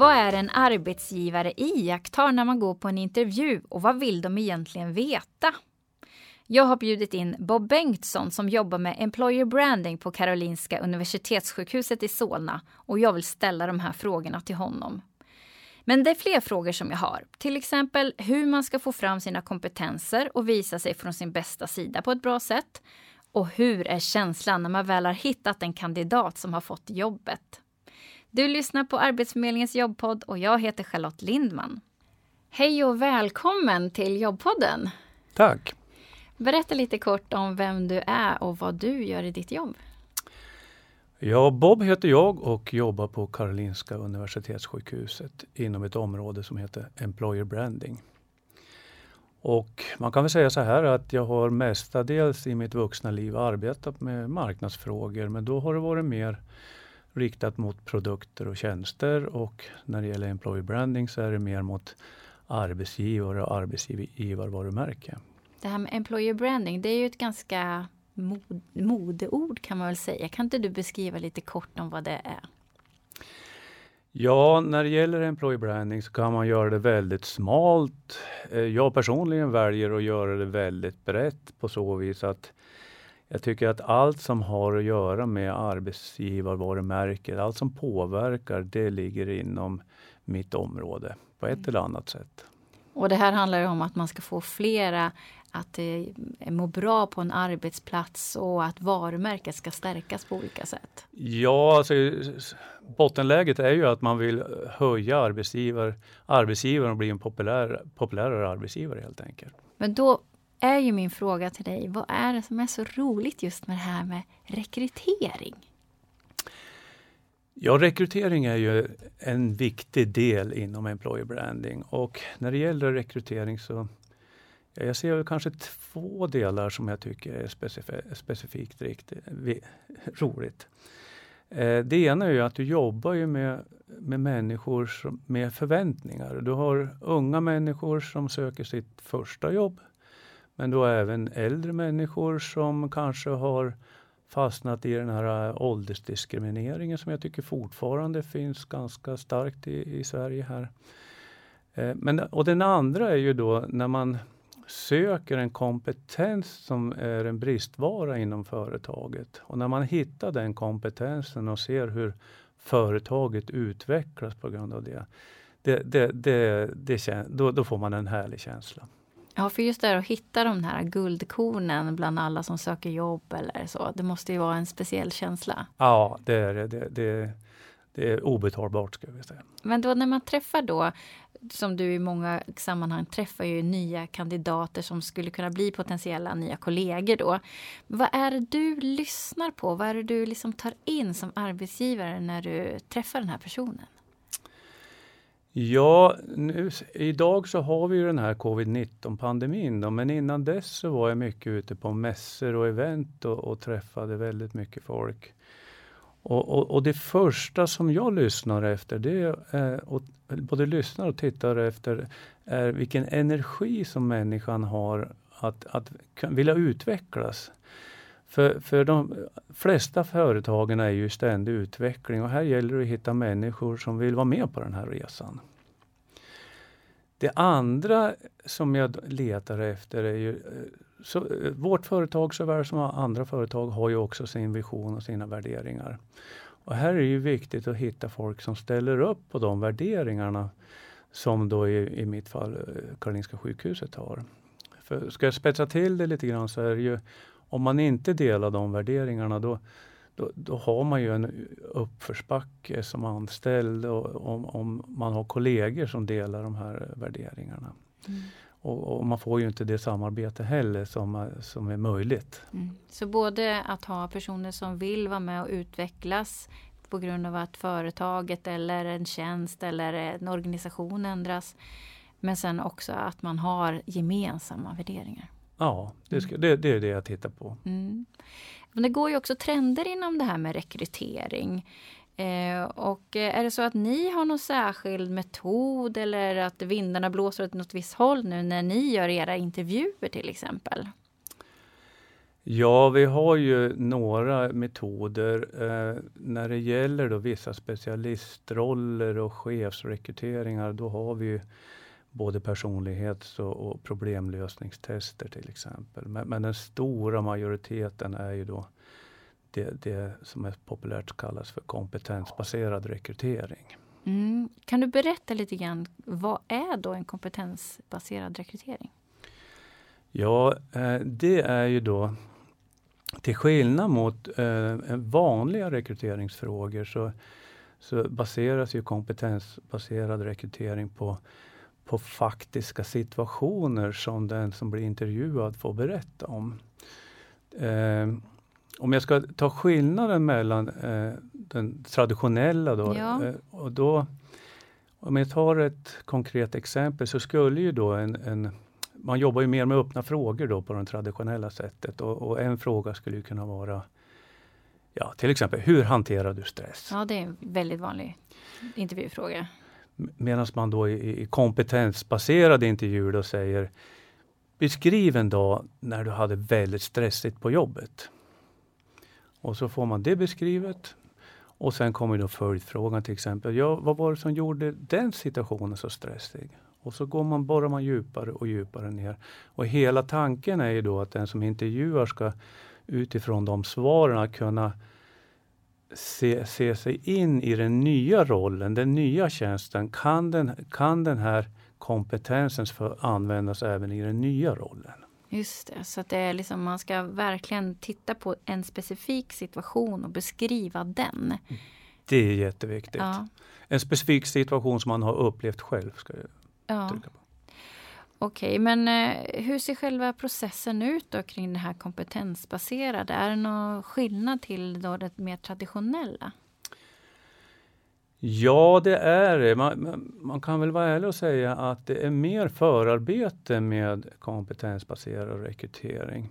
Vad är en arbetsgivare iakttar när man går på en intervju och vad vill de egentligen veta? Jag har bjudit in Bob Bengtsson som jobbar med Employer Branding på Karolinska Universitetssjukhuset i Solna och jag vill ställa de här frågorna till honom. Men det är fler frågor som jag har. Till exempel hur man ska få fram sina kompetenser och visa sig från sin bästa sida på ett bra sätt. Och hur är känslan när man väl har hittat en kandidat som har fått jobbet? Du lyssnar på Arbetsförmedlingens jobbpodd och jag heter Charlotte Lindman. Hej och välkommen till jobbpodden. Tack. Berätta lite kort om vem du är och vad du gör i ditt jobb. Ja, Bob heter jag och jobbar på Karolinska Universitetssjukhuset inom ett område som heter Employer Branding. Och man kan väl säga så här att jag har mestadels i mitt vuxna liv arbetat med marknadsfrågor men då har det varit mer riktat mot produkter och tjänster och när det gäller Employer Branding så är det mer mot arbetsgivare och arbetsgivarvarumärke. Det här med Employer Branding, det är ju ett ganska mod, modeord kan man väl säga. Kan inte du beskriva lite kort om vad det är? Ja, när det gäller employee branding så kan man göra det väldigt smalt. Eh, jag personligen väljer att göra det väldigt brett på så vis att jag tycker att allt som har att göra med arbetsgivarvarumärket, allt som påverkar, det ligger inom mitt område på ett eller annat sätt. Och det här handlar om att man ska få flera att eh, må bra på en arbetsplats och att varumärket ska stärkas på olika sätt? Ja, alltså, bottenläget är ju att man vill höja arbetsgivar, arbetsgivaren och bli en populär, populärare arbetsgivare helt enkelt. Men då är ju min fråga till dig, vad är det som är så roligt just med det här med rekrytering? Ja, rekrytering är ju en viktig del inom employer branding och när det gäller rekrytering så jag ser kanske två delar som jag tycker är specif- specifikt riktigt, roligt. Eh, det ena är ju att du jobbar ju med, med människor som, med förväntningar. Du har unga människor som söker sitt första jobb. Men då även äldre människor som kanske har fastnat i den här äh, åldersdiskrimineringen som jag tycker fortfarande finns ganska starkt i, i Sverige här. Eh, men, och den andra är ju då när man söker en kompetens som är en bristvara inom företaget. Och när man hittar den kompetensen och ser hur företaget utvecklas på grund av det. det, det, det, det då, då får man en härlig känsla. Ja, för just det här att hitta de här guldkornen bland alla som söker jobb eller så. Det måste ju vara en speciell känsla. Ja, det är det. det, det är obetalbart ska vi säga. Men då när man träffar då som du i många sammanhang träffar ju nya kandidater som skulle kunna bli potentiella nya kollegor då. Vad är det du lyssnar på? Vad är det du liksom tar in som arbetsgivare när du träffar den här personen? Ja, nu, idag så har vi ju den här covid-19 pandemin då, men innan dess så var jag mycket ute på mässor och event och, och träffade väldigt mycket folk. Och, och, och, det första som jag lyssnar efter, det är, eh, och både lyssnar och tittar efter, är vilken energi som människan har att, att vilja utvecklas. För, för de flesta företagen är ju i ständig utveckling och här gäller det att hitta människor som vill vara med på den här resan. Det andra som jag letar efter är ju eh, så, eh, vårt företag såväl som andra företag har ju också sin vision och sina värderingar. Och här är det ju viktigt att hitta folk som ställer upp på de värderingarna som då i, i mitt fall eh, Karolinska sjukhuset har. För ska jag spetsa till det lite grann så är det ju om man inte delar de värderingarna då, då, då har man ju en uppförsbacke som anställd och om, om man har kollegor som delar de här värderingarna. Mm. Och, och, man får ju inte det samarbete heller som, som är möjligt. Mm. Så både att ha personer som vill vara med och utvecklas på grund av att företaget eller en tjänst eller en organisation ändras. Men sen också att man har gemensamma värderingar. Ja, det, ska, det, det är det jag tittar på. Mm. Men det går ju också trender inom det här med rekrytering. Eh, och eh, är det så att ni har någon särskild metod eller att vindarna blåser åt något visst håll nu när ni gör era intervjuer till exempel? Ja, vi har ju några metoder. Eh, när det gäller då vissa specialistroller och chefsrekryteringar, då har vi både personlighets och, problemlösningstester till exempel. Men, men, den stora majoriteten är ju då det, det som är populärt kallas för kompetensbaserad rekrytering. Mm. Kan du berätta lite grann, vad är då en kompetensbaserad rekrytering? Ja, eh, det är ju då till skillnad mot eh, vanliga rekryteringsfrågor så, så baseras ju kompetensbaserad rekrytering på, på faktiska situationer som den som blir intervjuad får berätta om. Eh, om jag ska ta skillnaden mellan eh, den traditionella då, ja. eh, och då om jag tar ett konkret exempel så skulle ju då en, en man jobbar ju mer med öppna frågor då på det traditionella sättet och, och, en fråga skulle kunna vara Ja, till exempel, hur hanterar du stress? Ja, det är en väldigt vanlig intervjufråga. Medan man då i, i kompetensbaserade intervjuer då säger Beskriv en dag när du hade väldigt stressigt på jobbet. Och så får man det beskrivet. Och sen kommer då följdfrågan till exempel. Ja, vad var det som gjorde den situationen så stressig? Och så går man, borrar man djupare och djupare ner. Och hela tanken är ju då att den som intervjuar ska utifrån de svaren kunna se, se sig in i den nya rollen, den nya tjänsten. Kan den, kan den här kompetensen få användas även i den nya rollen? Just det, så det är liksom, man ska verkligen titta på en specifik situation och beskriva den. Det är jätteviktigt. Ja. En specifik situation som man har upplevt själv. Ska jag ja. trycka på. Okej, okay, men eh, hur ser själva processen ut då kring det här kompetensbaserade? Är det någon skillnad till då det mer traditionella? Ja, det är det. Man, man, kan väl vara ärlig och säga att det är mer förarbete med kompetensbaserad rekrytering.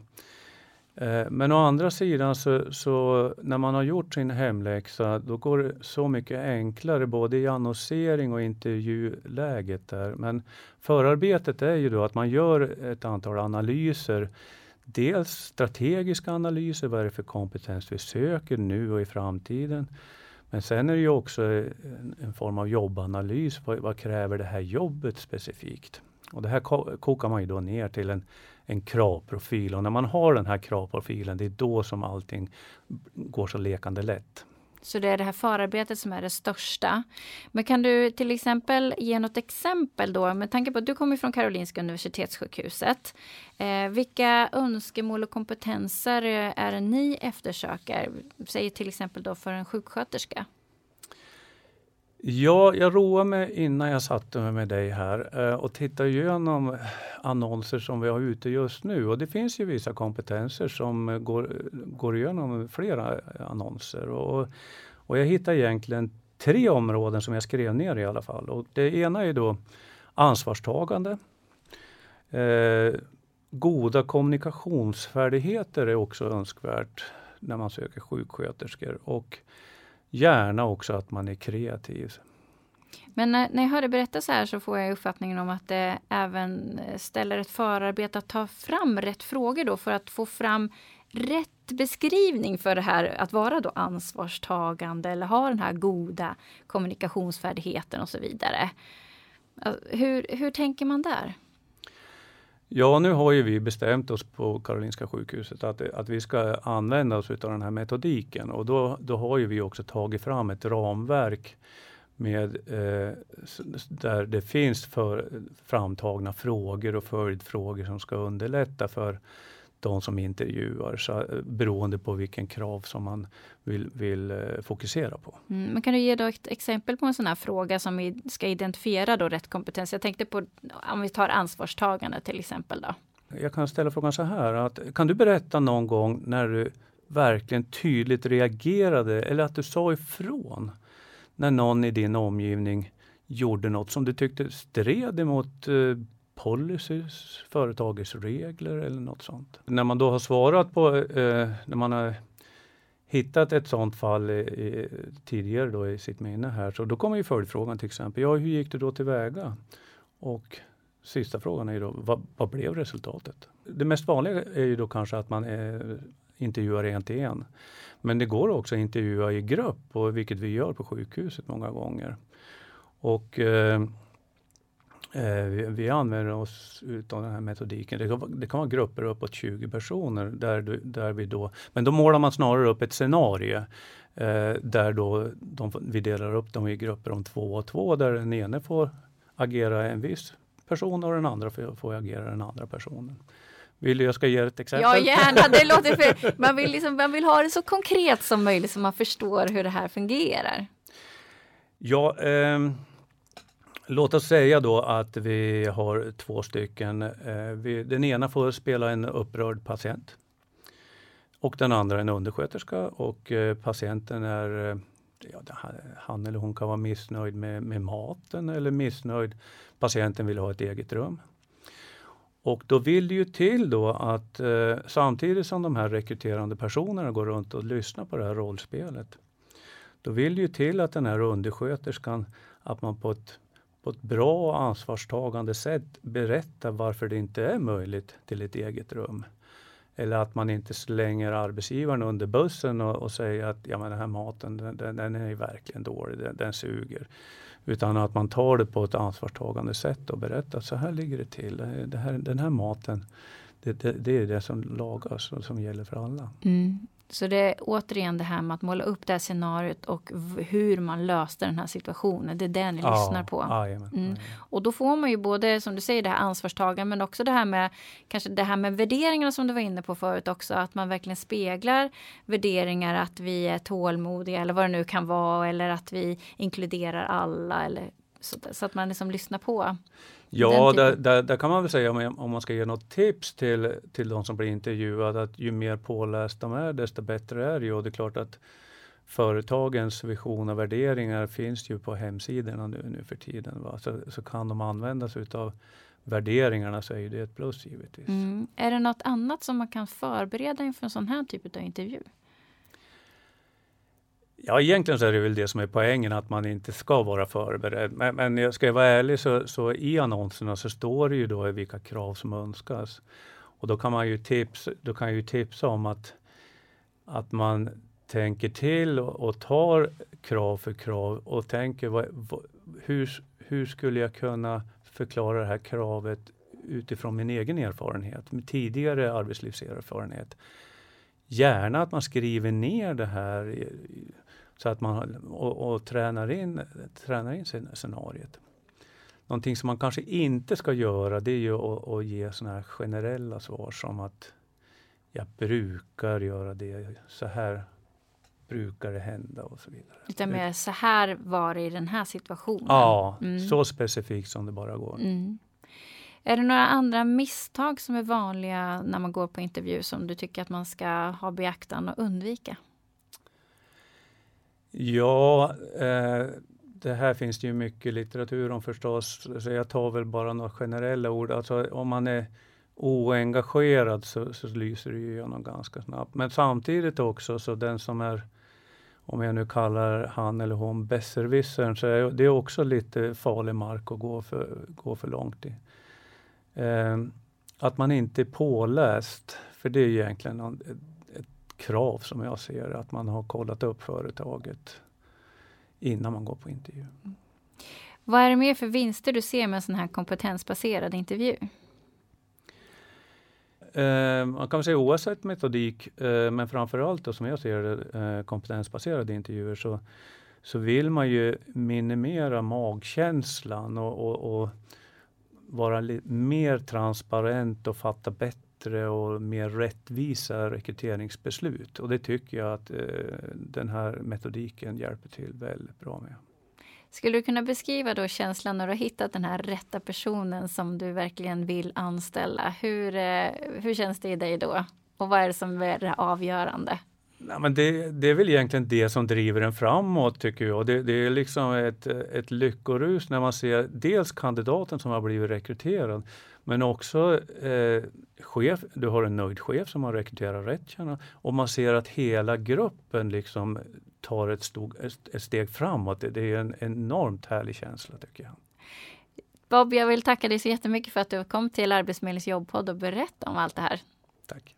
Eh, men å andra sidan så, så, när man har gjort sin hemläxa då går det så mycket enklare både i annonsering och intervjuläget där. Men förarbetet är ju då att man gör ett antal analyser. Dels strategiska analyser, vad är det för kompetens vi söker nu och i framtiden? Men sen är det ju också eh, en, en form av jobbanalys. Vad, vad, kräver det här jobbet specifikt? Och det här kokar man ju då ner till en, en kravprofil och när man har den här kravprofilen, det är då som allting går så lekande lätt. Så det är det här förarbetet som är det största. Men kan du till exempel ge något exempel då med tanke på att du kommer från Karolinska Universitetssjukhuset. Eh, vilka önskemål och kompetenser eh, är det ni eftersöker? Säg till exempel då för en sjuksköterska. Ja, jag roade mig innan jag satte mig med dig här eh, och tittade igenom annonser som vi har ute just nu. Och det finns ju vissa kompetenser som går, går igenom flera annonser. Och, och jag hittade egentligen tre områden som jag skrev ner i alla fall. Och det ena är då ansvarstagande. Eh, goda kommunikationsfärdigheter är också önskvärt när man söker sjuksköterskor. Och gärna också att man är kreativ. Men när, när jag hör dig berätta så här så får jag uppfattningen om att det även ställer ett förarbete att ta fram rätt frågor då för att få fram rätt beskrivning för det här att vara då ansvarstagande eller ha den här goda kommunikationsfärdigheten och så vidare. Alltså, hur, hur tänker man där? Ja, nu har ju vi bestämt oss på Karolinska sjukhuset att, att vi ska använda oss av den här metodiken. Och då, då har ju vi också tagit fram ett ramverk med, eh, där det finns för, framtagna frågor och följdfrågor som ska underlätta för de som intervjuar, så, eh, beroende på vilken krav som man vill, vill eh, fokusera på. Mm, men kan du ge då ett exempel på en sån här fråga som ska identifiera då rätt kompetens? Jag tänkte på om vi tar ansvarstagande till exempel. Då. Jag kan ställa frågan så här, att, kan du berätta någon gång när du verkligen tydligt reagerade eller att du sa ifrån när någon i din omgivning gjorde något som du tyckte stred emot eh, policies, företagets regler eller något sånt. När man då har svarat på, eh, när man har hittat ett sånt fall i, i, tidigare då i sitt minne här, så då kommer ju följdfrågan till exempel, ja hur gick du då tillväga? Och sista frågan är ju då, vad, vad, blev resultatet? Det mest vanliga är ju då kanske att man är, intervjuar en till en. Men det går också att intervjua i grupp, och vilket vi gör på sjukhuset många gånger. Och eh vi, vi, använder oss av den här metodiken. Det kan, det kan vara grupper uppåt 20 personer där, där vi då, men då målar man snarare upp ett scenario eh, där då de, vi delar upp dem i grupper om två och två där den ene får agera en viss person och den andra får, får agera den andra personen. Vill du jag ska ge ett exempel? Ja gärna, det låter för, man, vill liksom, man vill ha det så konkret som möjligt så man förstår hur det här fungerar. Ja, eh, låt oss säga då att vi har två stycken. Eh, den ena får spela en upprörd patient och den andra en undersköterska och eh, patienten är eh, ja, han eller hon kan vara missnöjd med, med maten eller missnöjd. Patienten vill ha ett eget rum. Och då vill det ju till då att eh, samtidigt som de här rekryterande personerna går runt och lyssnar på det här rollspelet. Då vill det ju till att den här undersköterskan, att man på ett, på ett bra och ansvarstagande sätt berätta varför det inte är möjligt till ett eget rum. Eller att man inte slänger arbetsgivaren under bussen och, och säger att ja, men den här maten den, den är verkligen dålig, den, den, suger. Utan att man tar det på ett ansvarstagande sätt och berättar så här ligger det till. Det här, den här maten det, det, det är det som lagas och som gäller för alla. Mm. Så det är återigen det här med att måla upp det här scenariot och hur man löste den här situationen. Det är det ni ja, lyssnar på. Amen, mm. Och då får man ju både som du säger det här ansvarstagande men också det här med kanske det här med värderingarna som du var inne på förut också. Att man verkligen speglar värderingar att vi är tålmodiga eller vad det nu kan vara eller att vi inkluderar alla eller så, så att man liksom lyssnar på. Ja, där, där, där, kan man väl säga om, om man ska ge något tips till, till de som blir intervjuade att ju mer påläst de är desto bättre är det ju. Och det är klart att företagens vision och värderingar finns ju på hemsidorna nu, nu för tiden. Va? Så, så kan de använda sig utav värderingarna så är det ett plus givetvis. Mm. Är det något annat som man kan förbereda inför en sån här typ av intervju? Ja, egentligen så är det väl det som är poängen, att man inte ska vara förberedd. Men, men jag ska jag vara ärlig så, så i annonserna så står det ju då vilka krav som önskas. Och då kan man ju tipsa, då kan ju tipsa om att, att man tänker till och, och tar krav för krav och tänker vad, vad, hur, hur skulle jag kunna förklara det här kravet utifrån min egen erfarenhet, min tidigare arbetslivserfarenhet. Gärna att man skriver ner det här så att man och, och tränar in, tränar in scenariet. Någonting som man kanske inte ska göra det är ju att, att ge sådana här generella svar som att jag brukar göra det, så här brukar det hända och så vidare. Utan mer så här var det i den här situationen? Ja, mm. så specifikt som det bara går. Mm. Är det några andra misstag som är vanliga när man går på intervju som du tycker att man ska ha beaktande och undvika? Ja, eh, det här finns det ju mycket litteratur om förstås, så jag tar väl bara några generella ord. Alltså om man är oengagerad så, så lyser det ju igenom ganska snabbt. Men samtidigt också så den som är, om jag nu kallar han eller hon besserwissern, så är det också lite farlig mark att gå för, gå för långt i. Eh, att man inte är påläst, för det är egentligen krav som jag ser att man har kollat upp företaget innan man går på intervju. Vad är det mer för vinster du ser med en sån här kompetensbaserad intervju? Eh, man kan säga oavsett metodik, eh, men framförallt då, som jag ser det, eh, kompetensbaserade intervjuer, så, så vill man ju minimera magkänslan och, och, och vara mer transparent och fatta bättre bättre och mer rättvisa rekryteringsbeslut. Och det tycker jag att eh, den här metodiken hjälper till väldigt bra med. Skulle du kunna beskriva då känslan när du har hittat den här rätta personen som du verkligen vill anställa? Hur, eh, hur känns det i dig då? Och vad är det som är det avgörande? Nej, men det, det, är väl egentligen det som driver en framåt tycker jag. Det, det, är liksom ett, ett lyckorus när man ser dels kandidaten som har blivit rekryterad men också eh, chef, du har en nöjd chef som har rekryterat rätt och man ser att hela gruppen liksom tar ett, stog, ett, steg framåt. Det, det är en enormt härlig känsla tycker jag. Bob, jag vill tacka dig så jättemycket för att du kom till Arbetsförmedlingens jobbpodd och berätta om allt det här. Tack.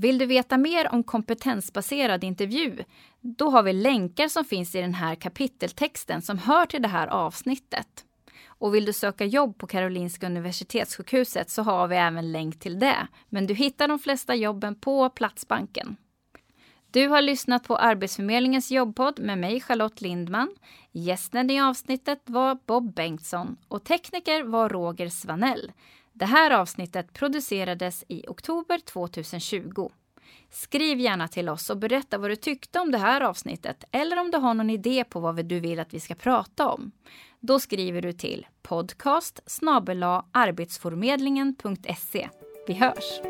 Vill du veta mer om kompetensbaserad intervju? Då har vi länkar som finns i den här kapiteltexten som hör till det här avsnittet. Och vill du söka jobb på Karolinska Universitetssjukhuset så har vi även länk till det. Men du hittar de flesta jobben på Platsbanken. Du har lyssnat på Arbetsförmedlingens jobbpodd med mig Charlotte Lindman. Gästen i avsnittet var Bob Bengtsson och tekniker var Roger Svanell. Det här avsnittet producerades i oktober 2020. Skriv gärna till oss och berätta vad du tyckte om det här avsnittet eller om du har någon idé på vad du vill att vi ska prata om. Då skriver du till podcast arbetsförmedlingen.se. Vi hörs!